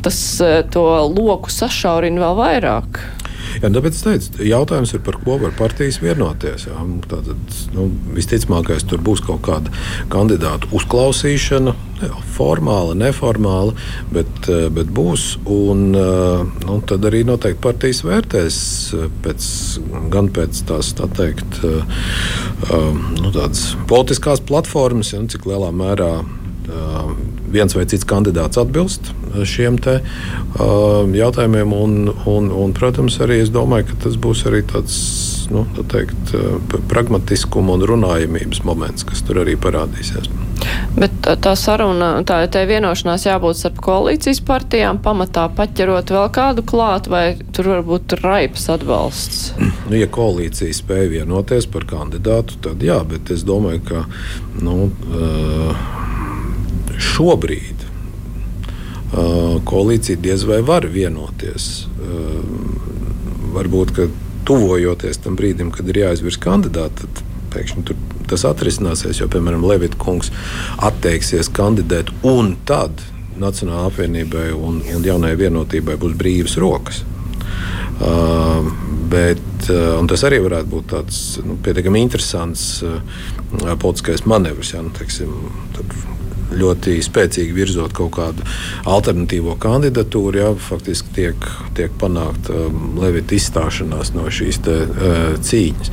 tas to loku sašaurina vēl vairāk. Jā, tāpēc es teicu, jautājums ir par ko var partijas vienoties. Jā. Tātad, nu, visticamākais tur būs kaut kāda kandidātu uzklausīšana, formāla, neformāla, bet, eh, bet būs. Un, eh, nu, tad arī noteikti partijas vērtēs pēc, gan pēc tās tā teikt, eh, nu, politiskās platformas, ja, nu, cik lielā mērā viens vai cits kandidāts atbilst šiem te, uh, jautājumiem. Un, un, un, protams, arī es domāju, ka tas būs arī tāds nu, tā teikt, pragmatiskuma un runājamības moments, kas tur arī parādīsies. Bet tā saruna, tā, tā vienošanās jābūt starp koalīcijas partijām, pamatā paķerot vēl kādu klāt, vai tur varbūt raipas atbalsts? Nu, ja koalīcija spēja vienoties par kandidātu, tad jā, bet es domāju, ka nu, šobrīd koalīcija diez vai var vienoties. Varbūt, ka tuvojoties tam brīdim, kad ir jāizvirz kandidāti, tad pēkšņi tas atrisināsies. Jo, piemēram, Levita kungs atteiksies kandidēt, un tad Nacionālajai apvienībai un, un jaunajai vienotībai būs brīvas rokas. Uh, bet, uh, tas arī varētu būt tāds nu, pietiekami interesants uh, politiskais manevrs. Ja, nu, teiksim, ļoti spēcīgi virzot kaut kādu alternatīvo kandidatūru, ja faktiski tiek, tiek panākta um, Levita izstāšanās no šīs te, uh, cīņas.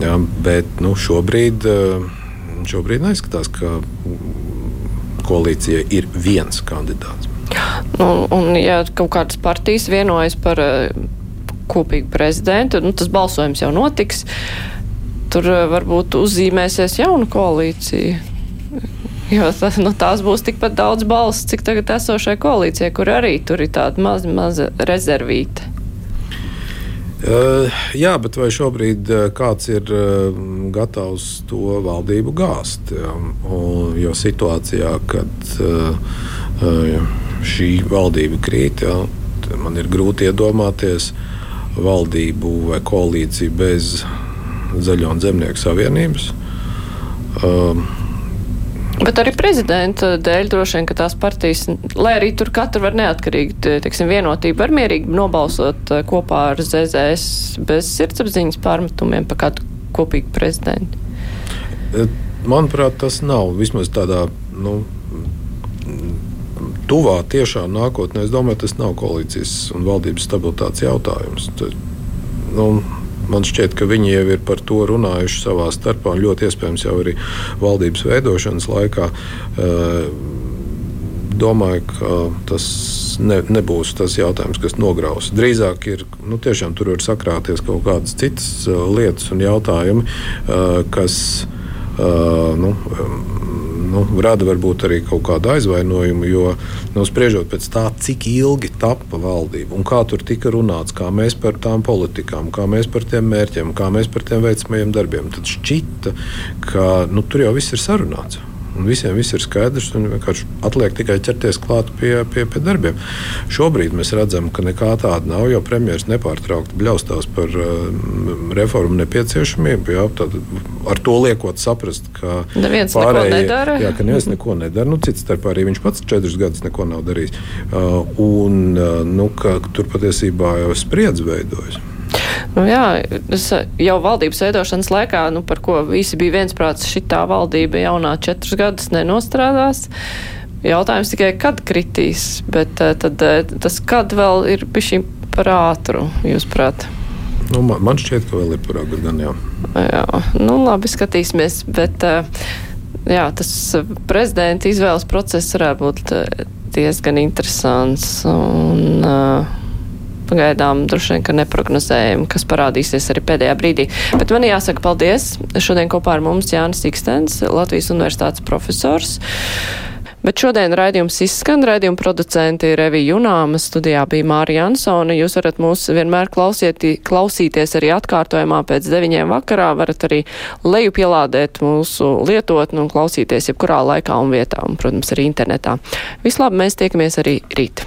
Ja, bet nu, šobrīd, uh, šobrīd neizskatās, ka koalīcija ir viens kandidāts. Nu, un, ja kaut kādas partijas vienojas par uh, kopīgu prezidentu, nu, tas balsojums jau notiks. Tur varbūt uzzīmēsies jauna koalīcija. Jo tas, nu, tās būs tikpat daudz balss, cik tagad esošai koalīcijai, kur arī tur ir tāda maza, maza rezervīta. Uh, jā, bet vai šobrīd uh, kāds ir uh, gatavs to valdību gāzt? Ja? Un, jo situācijā, kad šī valdība krīt, ja, man ir grūti iedomāties valdību vai koalīciju bez Zaļo un Zemnieku savienības. Uh, Bet arī prezidenta dēļ droši vien, ka tās partijas, lai arī tur katra var neatkarīgi, teiksim, vienotība var mierīgi nobalsot eh, kopā ar ZZS bez sirdsapziņas pārmetumiem pa kādu kopīgu prezidentu. Eh, manuprāt, tas nav vismaz tādā. Nu, Tuvā tiešā nākotnē, es domāju, tas nav koalīcijas un valdības stabilitātes jautājums. Tad, nu, Man šķiet, ka viņi jau ir par to runājuši savā starpā, un ļoti iespējams jau arī valdības veidošanas laikā. Eh, domāju, ka tas ne, nebūs tas jautājums, kas nograus. Drīzāk ir nu, tiešām tur var sakrāties kaut kādas citas uh, lietas un jautājumi, uh, kas nu, nu, rada varbūt arī kaut kādu aizvainojumu, jo nu, spriežot pēc tā, cik ilgi tappa valdība un kā tur tika runāts, kā mēs par tām politikām, kā mēs par tiem mērķiem, kā mēs par tiem veicamajiem darbiem, tad šķita, ka nu, tur jau viss ir sarunāts. Un visiem viss ir skaidrs, un vienkārši atliek tikai ķerties klāt pie, pie, pie darbiem. Šobrīd mēs redzam, ka nekā tāda nav, jo premjerministrs nepārtraukti bļaustās par uh, reformu nepieciešamību. Jā, tad ar to liekot saprast, ka neviens pārējie, neko nedara. Jā, ka neviens neko nedara. Nu, cits starpā arī viņš pats četrus gadus neko nav darījis. Uh, un uh, nu, tur patiesībā jau spriedzi veidojas. Nu, jā, es jau valdības veidošanas laikā, nu, par ko visi bija viensprāts, šitā valdība jaunā četrus gadus nenostrādās. Jautājums tikai, kad kritīs, bet eh, tad, eh, tas kad vēl ir bišķi par ātru, jūs prāt? Nu, man, man šķiet, ka vēl ir par agru gan jā. Jā, nu labi, skatīsimies, bet eh, jā, tas prezidenta izvēles process varētu būt diezgan interesants. Un, uh, pagaidām droši vien, ka neprognozējam, kas parādīsies arī pēdējā brīdī. Bet man jāsaka paldies. Šodien kopā ar mums Jānis Ikstens, Latvijas universitātes profesors. Bet šodien raidījums izskan, raidījuma producenti ir Evi Junāma, studijā bija Mārija Ansona. Jūs varat mūs vienmēr klausieti, klausīties arī atkārtojumā pēc deviņiem vakarā, varat arī lejupielādēt mūsu lietotni un klausīties jebkurā laikā un vietā, un, protams, arī internetā. Vislabāk mēs tiekamies arī rīt.